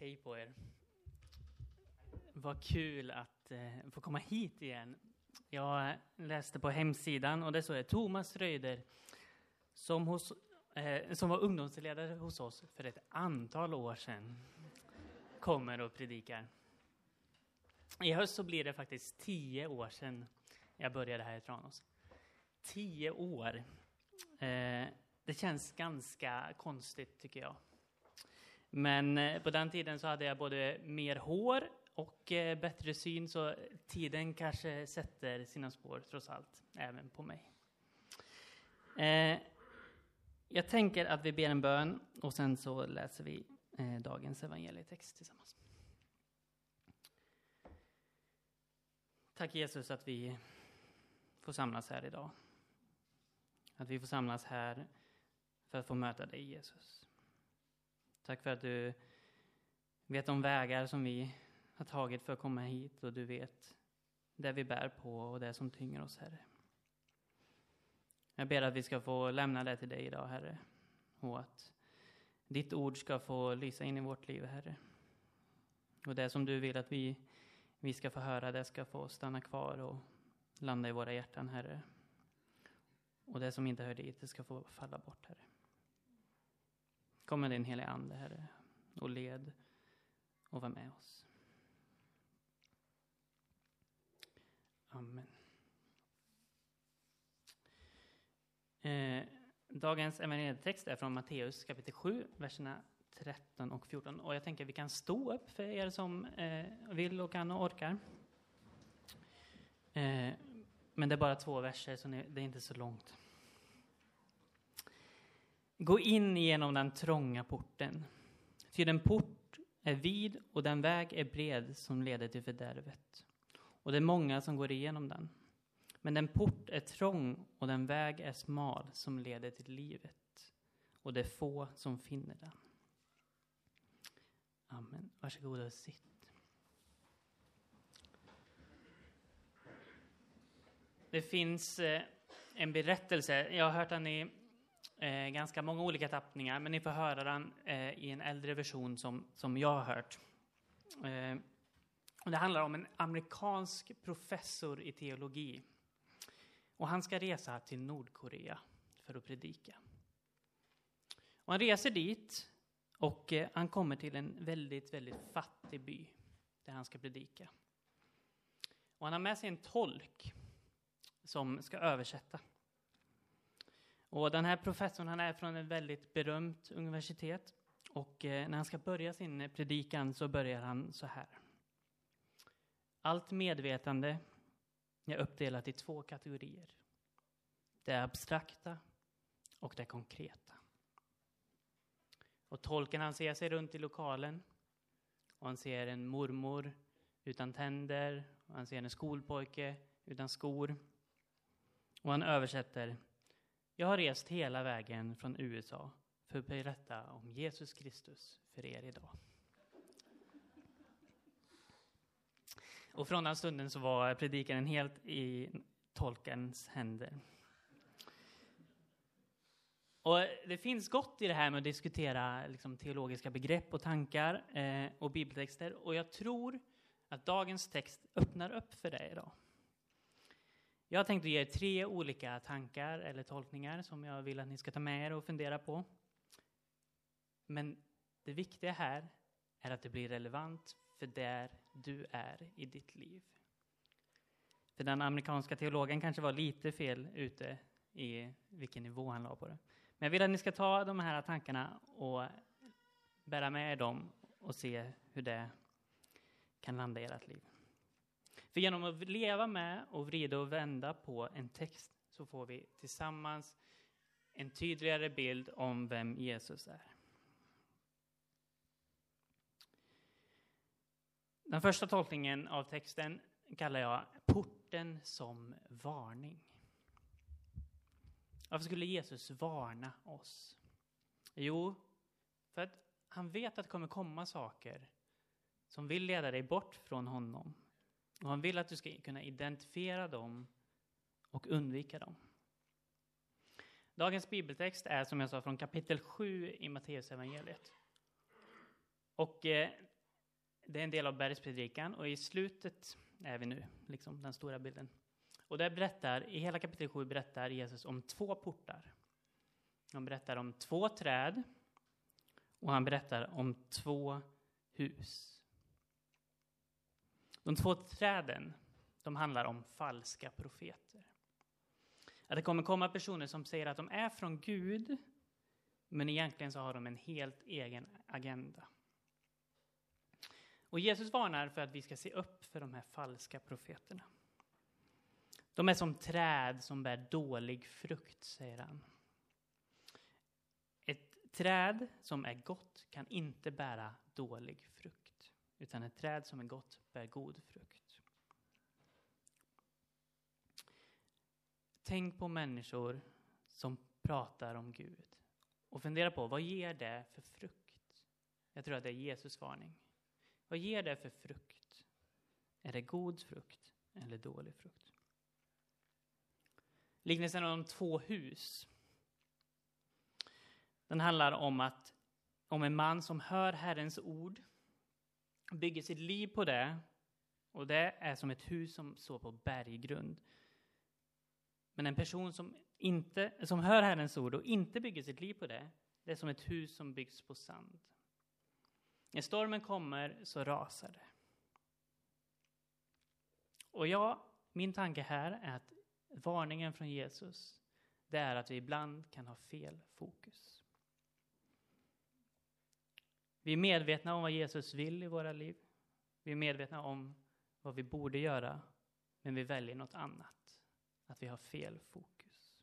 Hej på er. Vad kul att eh, få komma hit igen. Jag läste på hemsidan och det står det Thomas Röjder som, hos, eh, som var ungdomsledare hos oss för ett antal år sedan kommer och predikar. I höst så blir det faktiskt tio år sedan jag började här i Tranås. Tio år. Eh, det känns ganska konstigt tycker jag. Men eh, på den tiden så hade jag både mer hår och eh, bättre syn, så tiden kanske sätter sina spår trots allt, även på mig. Eh, jag tänker att vi ber en bön och sen så läser vi dagens evangelietext tillsammans. Tack Jesus att vi får samlas här idag. Att vi får samlas här för att få möta dig Jesus. Tack för att du vet de vägar som vi har tagit för att komma hit och du vet det vi bär på och det som tynger oss, Herre. Jag ber att vi ska få lämna det till dig idag, Herre. Och att ditt ord ska få lysa in i vårt liv, Herre. Och det som du vill att vi, vi ska få höra, det ska få stanna kvar och landa i våra hjärtan, Herre. Och det som inte hör dit, det ska få falla bort, Herre. Kom med din heliga Ande, Herre, och led och var med oss. Amen. Eh, dagens evangelietext är från Matteus kapitel 7, verserna 13 och 14. Och jag tänker att vi kan stå upp för er som eh, vill och kan och orkar. Eh, men det är bara två verser, så det är inte så långt. Gå in genom den trånga porten. Ty den port är vid och den väg är bred som leder till fördärvet. Och det är många som går igenom den. Men den port är trång och den väg är smal som leder till livet. Och det är få som finner den. Amen. Varsågoda och sitt. Det finns eh, en berättelse, jag har hört den i eh, ganska många olika tappningar, men ni får höra den eh, i en äldre version som, som jag har hört. Eh, och det handlar om en amerikansk professor i teologi. Och han ska resa till Nordkorea för att predika. Och han reser dit och eh, han kommer till en väldigt, väldigt fattig by där han ska predika. Och han har med sig en tolk som ska översätta. Och den här professorn han är från ett väldigt berömt universitet. Och eh, när han ska börja sin eh, predikan så börjar han så här. Allt medvetande är uppdelat i två kategorier. Det abstrakta och det konkreta. Och tolken han ser sig runt i lokalen och han ser en mormor utan tänder och han ser en skolpojke utan skor. Och han översätter jag har rest hela vägen från USA för att berätta om Jesus Kristus för er idag. Och från den stunden så var predikaren helt i tolkens händer. Och det finns gott i det här med att diskutera liksom, teologiska begrepp och tankar eh, och bibeltexter. Och jag tror att dagens text öppnar upp för det idag. Jag tänkte ge er tre olika tankar eller tolkningar som jag vill att ni ska ta med er och fundera på. Men det viktiga här är att det blir relevant för där du är i ditt liv. För den amerikanska teologen kanske var lite fel ute i vilken nivå han la på det. Men jag vill att ni ska ta de här tankarna och bära med er dem och se hur det kan landa i ert liv. För genom att leva med och vrida och vända på en text så får vi tillsammans en tydligare bild om vem Jesus är. Den första tolkningen av texten kallar jag porten som varning. Varför skulle Jesus varna oss? Jo, för att han vet att det kommer komma saker som vill leda dig bort från honom och han vill att du ska kunna identifiera dem och undvika dem. Dagens bibeltext är som jag sa från kapitel 7 i Matteusevangeliet. Och eh, det är en del av bergspredikan och i slutet är vi nu, liksom den stora bilden. Och där berättar, i hela kapitel 7 berättar Jesus om två portar. Han berättar om två träd och han berättar om två hus. De två träden, de handlar om falska profeter. Att det kommer komma personer som säger att de är från Gud, men egentligen så har de en helt egen agenda. Och Jesus varnar för att vi ska se upp för de här falska profeterna. De är som träd som bär dålig frukt, säger han. Ett träd som är gott kan inte bära dålig frukt, utan ett träd som är gott bär god frukt. Tänk på människor som pratar om Gud och fundera på vad ger det för frukt? Jag tror att det är Jesus varning. Vad ger det för frukt? Är det god frukt eller dålig frukt? Liknelsen om två hus. Den handlar om att om en man som hör Herrens ord, bygger sitt liv på det, och det är som ett hus som står på berggrund. Men en person som, inte, som hör Herrens ord och inte bygger sitt liv på det, det är som ett hus som byggs på sand. När stormen kommer så rasar det. Och ja, min tanke här är att varningen från Jesus, det är att vi ibland kan ha fel fokus. Vi är medvetna om vad Jesus vill i våra liv. Vi är medvetna om vad vi borde göra, men vi väljer något annat. Att vi har fel fokus.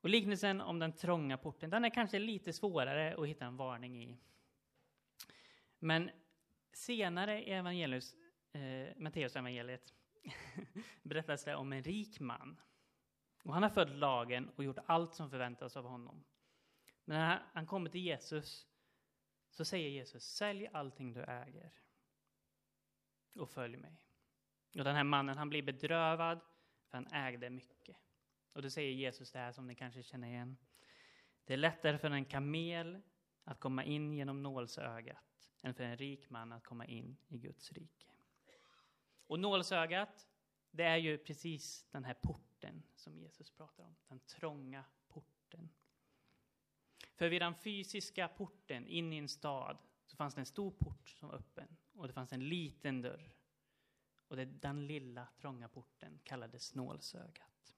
Och liknelsen om den trånga porten, den är kanske lite svårare att hitta en varning i. Men senare i evangelius, eh, Matteus evangeliet berättas det om en rik man. Och han har följt lagen och gjort allt som förväntas av honom. Men när han kommer till Jesus så säger Jesus, sälj allting du äger och följ mig. Och den här mannen, han blir bedrövad för han ägde mycket. Och då säger Jesus det här som ni kanske känner igen. Det är lättare för en kamel att komma in genom nålsögat än för en rik man att komma in i Guds rike. Och nålsögat, det är ju precis den här porten som Jesus pratar om. Den trånga porten. För vid den fysiska porten in i en stad så fanns det en stor port som var öppen och det fanns en liten dörr. Och det, den lilla trånga porten kallades nålsögat.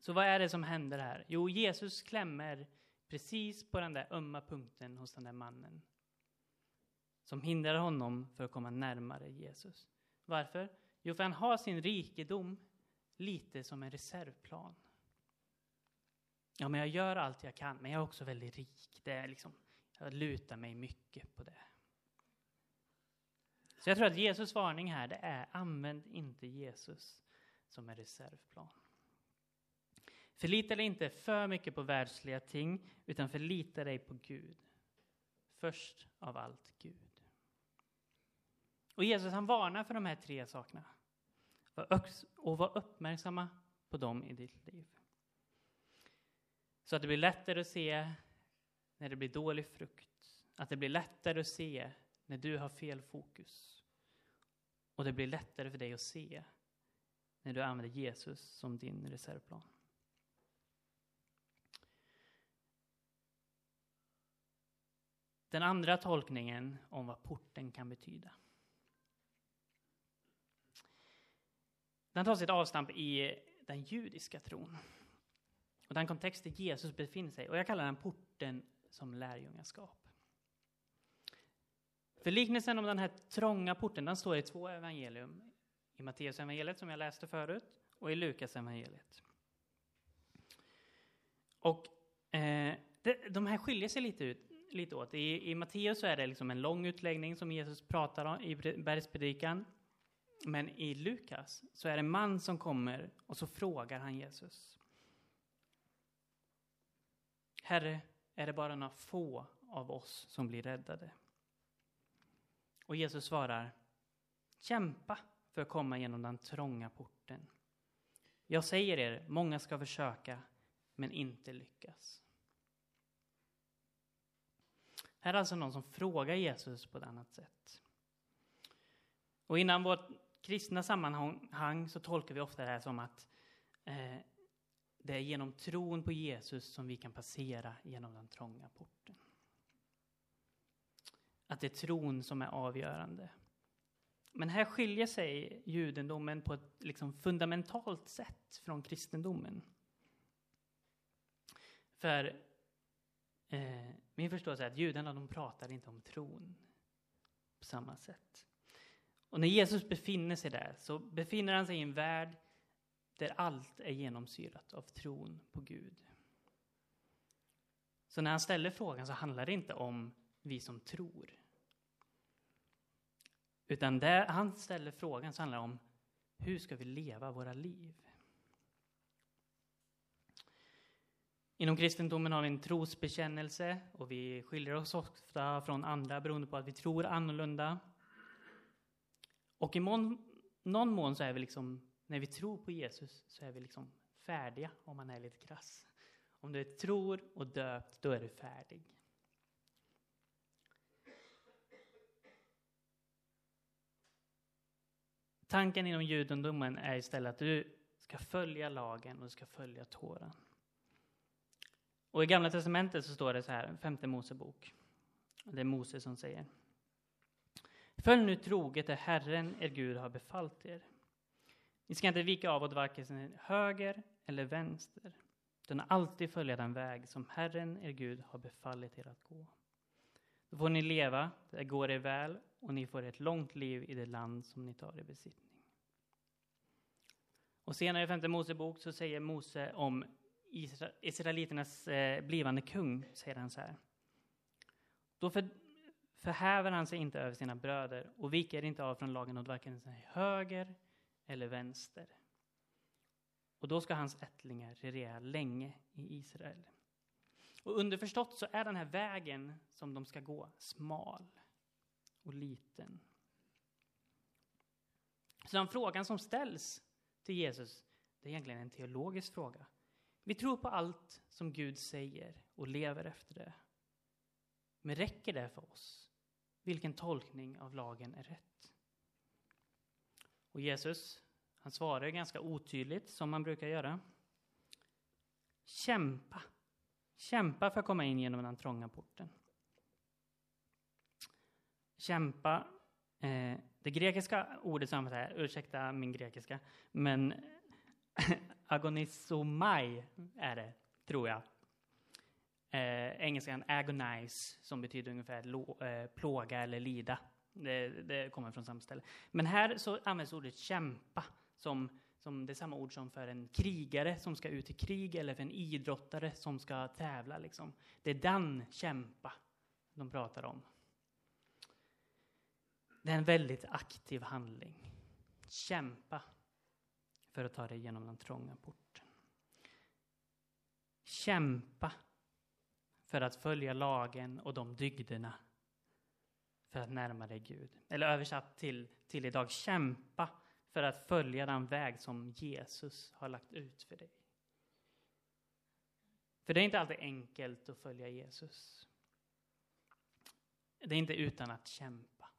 Så vad är det som händer här? Jo, Jesus klämmer precis på den där ömma punkten hos den där mannen. Som hindrar honom för att komma närmare Jesus. Varför? Jo, för han har sin rikedom lite som en reservplan. Ja, men jag gör allt jag kan, men jag är också väldigt rik. Det är liksom, jag lutar mig mycket på det. Så jag tror att Jesus varning här, det är använd inte Jesus som en reservplan. Förlita dig inte för mycket på världsliga ting, utan förlita dig på Gud. Först av allt Gud. Och Jesus han varnar för de här tre sakerna. Och var uppmärksamma på dem i ditt liv. Så att det blir lättare att se när det blir dålig frukt. Att det blir lättare att se när du har fel fokus. Och det blir lättare för dig att se när du använder Jesus som din reservplan. Den andra tolkningen om vad porten kan betyda. Den tar sitt avstamp i den judiska tron. Och den kontext där Jesus befinner sig. Och jag kallar den porten som lärjungaskap. För liknelsen om den här trånga porten, den står i två evangelium. I Matteus evangeliet som jag läste förut och i Lukas evangeliet. Och eh, det, de här skiljer sig lite, ut, lite åt. I, i Matteus så är det liksom en lång utläggning som Jesus pratar om i bergspredikan. Men i Lukas så är det en man som kommer och så frågar han Jesus. Herre, är det bara några få av oss som blir räddade? Och Jesus svarar, kämpa för att komma genom den trånga porten. Jag säger er, många ska försöka, men inte lyckas. Här är alltså någon som frågar Jesus på ett annat sätt. Och innan vårt kristna sammanhang så tolkar vi ofta det här som att eh, det är genom tron på Jesus som vi kan passera genom den trånga porten. Att det är tron som är avgörande. Men här skiljer sig judendomen på ett liksom fundamentalt sätt från kristendomen. För eh, min förståelse är att judarna de pratar inte om tron på samma sätt. Och när Jesus befinner sig där så befinner han sig i en värld där allt är genomsyrat av tron på Gud. Så när han ställer frågan så handlar det inte om vi som tror. Utan där han ställer frågan så handlar det om hur ska vi leva våra liv? Inom kristendomen har vi en trosbekännelse och vi skiljer oss ofta från andra beroende på att vi tror annorlunda. Och i mån, någon mån så är vi liksom, när vi tror på Jesus så är vi liksom färdiga om man är lite krass. Om du tror och döpt, då är du färdig. Tanken inom judendomen är istället att du ska följa lagen och du ska följa Toran. Och i Gamla Testamentet så står det så här, femte Mosebok. Det är Mose som säger. Följ nu troget det Herren, er Gud, har befallt er. Ni ska inte vika av åt varken höger eller vänster, utan alltid följa den väg som Herren, er Gud, har befallit er att gå. Då får ni leva, det går er väl, och ni får ett långt liv i det land som ni tar i besittning. Och senare i femte Mosebok så säger Mose om Israeliternas eh, blivande kung, säger han så här. Då för, förhäver han sig inte över sina bröder och viker inte av från lagen åt varken höger eller vänster. Och då ska hans ättlingar regera länge i Israel. Och underförstått så är den här vägen som de ska gå smal och liten. Så den frågan som ställs till Jesus, det är egentligen en teologisk fråga. Vi tror på allt som Gud säger och lever efter det. Men räcker det för oss? Vilken tolkning av lagen är rätt? Och Jesus, han svarar ganska otydligt, som man brukar göra. Kämpa. Kämpa för att komma in genom den trånga porten. Kämpa. Eh, det grekiska ordet som här, ursäkta min grekiska, men agonisomai är det, tror jag. Eh, engelskan agonize, som betyder ungefär lo, eh, plåga eller lida. Det, det, kommer från samma ställe. Men här så används ordet kämpa som, som det är samma ord som för en krigare som ska ut i krig eller för en idrottare som ska tävla. Liksom. Det är den kämpa de pratar om. Det är en väldigt aktiv handling. Kämpa för att ta dig genom den trånga porten. Kämpa för att följa lagen och de dygderna för att närma dig Gud. Eller översatt till, till idag, kämpa för att följa den väg som Jesus har lagt ut för dig. För det är inte alltid enkelt att följa Jesus. Det är inte utan att kämpa.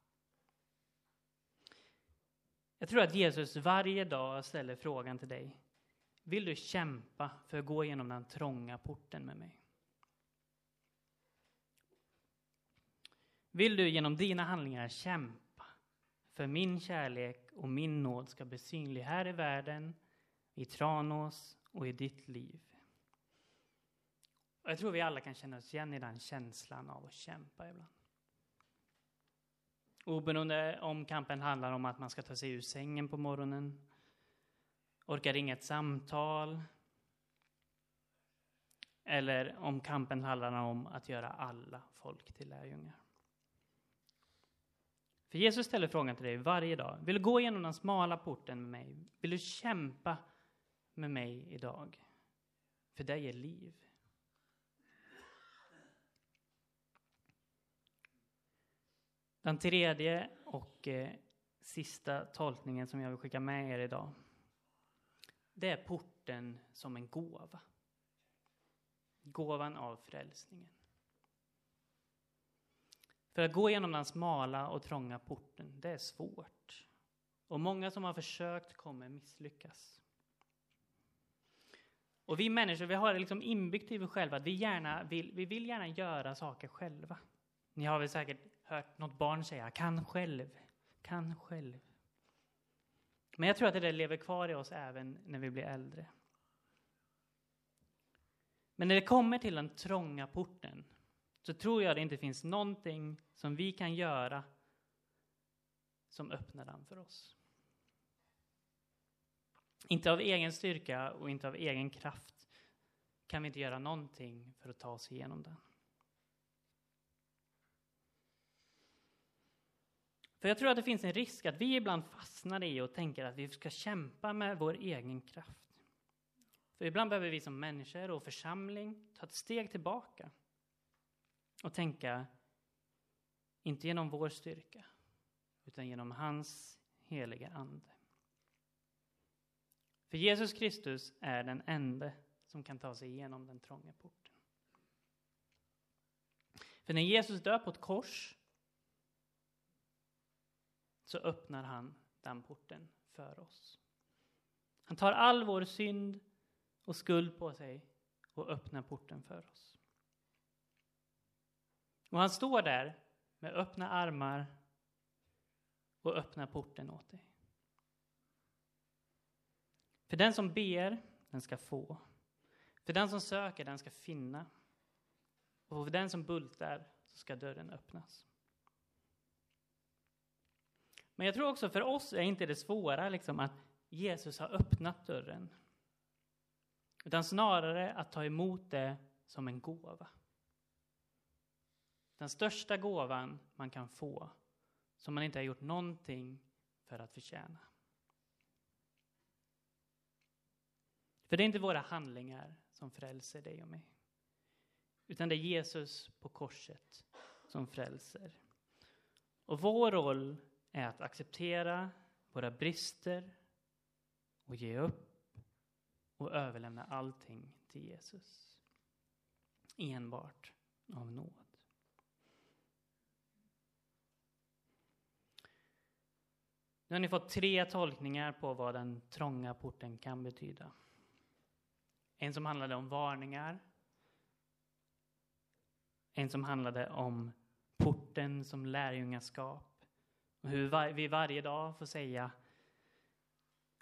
Jag tror att Jesus varje dag ställer frågan till dig. Vill du kämpa för att gå igenom den trånga porten med mig? Vill du genom dina handlingar kämpa för min kärlek och min nåd ska bli synlig här i världen, i Tranås och i ditt liv? Och jag tror vi alla kan känna oss igen i den känslan av att kämpa ibland. Oberoende om kampen handlar om att man ska ta sig ur sängen på morgonen, orka ringa ett samtal, eller om kampen handlar om att göra alla folk till lärjungar. För Jesus ställer frågan till dig varje dag. Vill du gå igenom den smala porten med mig? Vill du kämpa med mig idag? För dig är liv. Den tredje och eh, sista tolkningen som jag vill skicka med er idag. Det är porten som en gåva. Gåvan av frälsningen. För att gå igenom den smala och trånga porten, det är svårt. Och många som har försökt kommer misslyckas. Och vi människor, vi har det liksom inbyggt i oss själva att vi, gärna vill, vi vill gärna göra saker själva. Ni har väl säkert hört något barn säga kan själv, kan själv. Men jag tror att det där lever kvar i oss även när vi blir äldre. Men när det kommer till den trånga porten så tror jag det inte finns någonting som vi kan göra som öppnar den för oss. Inte av egen styrka och inte av egen kraft kan vi inte göra någonting för att ta oss igenom den. För jag tror att det finns en risk att vi ibland fastnar i och tänker att vi ska kämpa med vår egen kraft. För ibland behöver vi som människor och församling ta ett steg tillbaka och tänka, inte genom vår styrka, utan genom hans heliga Ande. För Jesus Kristus är den enda som kan ta sig igenom den trånga porten. För när Jesus dör på ett kors så öppnar han den porten för oss. Han tar all vår synd och skuld på sig och öppnar porten för oss. Och han står där med öppna armar och öppnar porten åt dig. För den som ber, den ska få. För den som söker, den ska finna. Och för den som bultar, så ska dörren öppnas. Men jag tror också för oss är inte det svåra liksom att Jesus har öppnat dörren. Utan snarare att ta emot det som en gåva. Den största gåvan man kan få, som man inte har gjort någonting för att förtjäna. För det är inte våra handlingar som frälser dig och mig. Utan det är Jesus på korset som frälser. Och vår roll är att acceptera våra brister och ge upp och överlämna allting till Jesus. Enbart av nåd. Nu har ni fått tre tolkningar på vad den trånga porten kan betyda. En som handlade om varningar. En som handlade om porten som lärjungaskap. Och hur vi varje dag får säga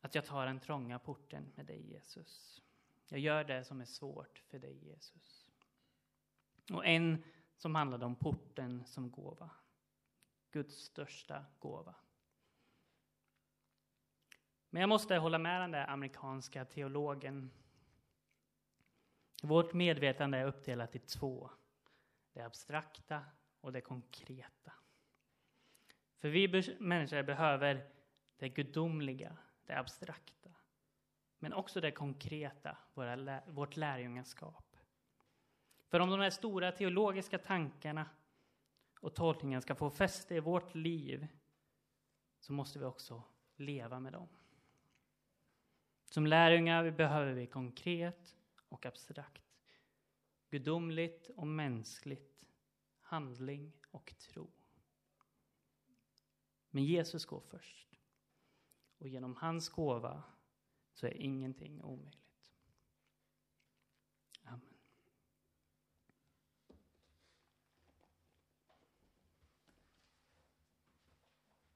att jag tar den trånga porten med dig Jesus. Jag gör det som är svårt för dig Jesus. Och en som handlade om porten som gåva. Guds största gåva. Men jag måste hålla med den där amerikanska teologen. Vårt medvetande är uppdelat i två. Det abstrakta och det konkreta. För vi människor behöver det gudomliga, det abstrakta. Men också det konkreta, våra, vårt lärjungaskap. För om de här stora teologiska tankarna och tolkningarna ska få fäste i vårt liv så måste vi också leva med dem. Som lärjungar behöver vi konkret och abstrakt. Gudomligt och mänskligt. Handling och tro. Men Jesus går först. Och genom hans gåva så är ingenting omöjligt.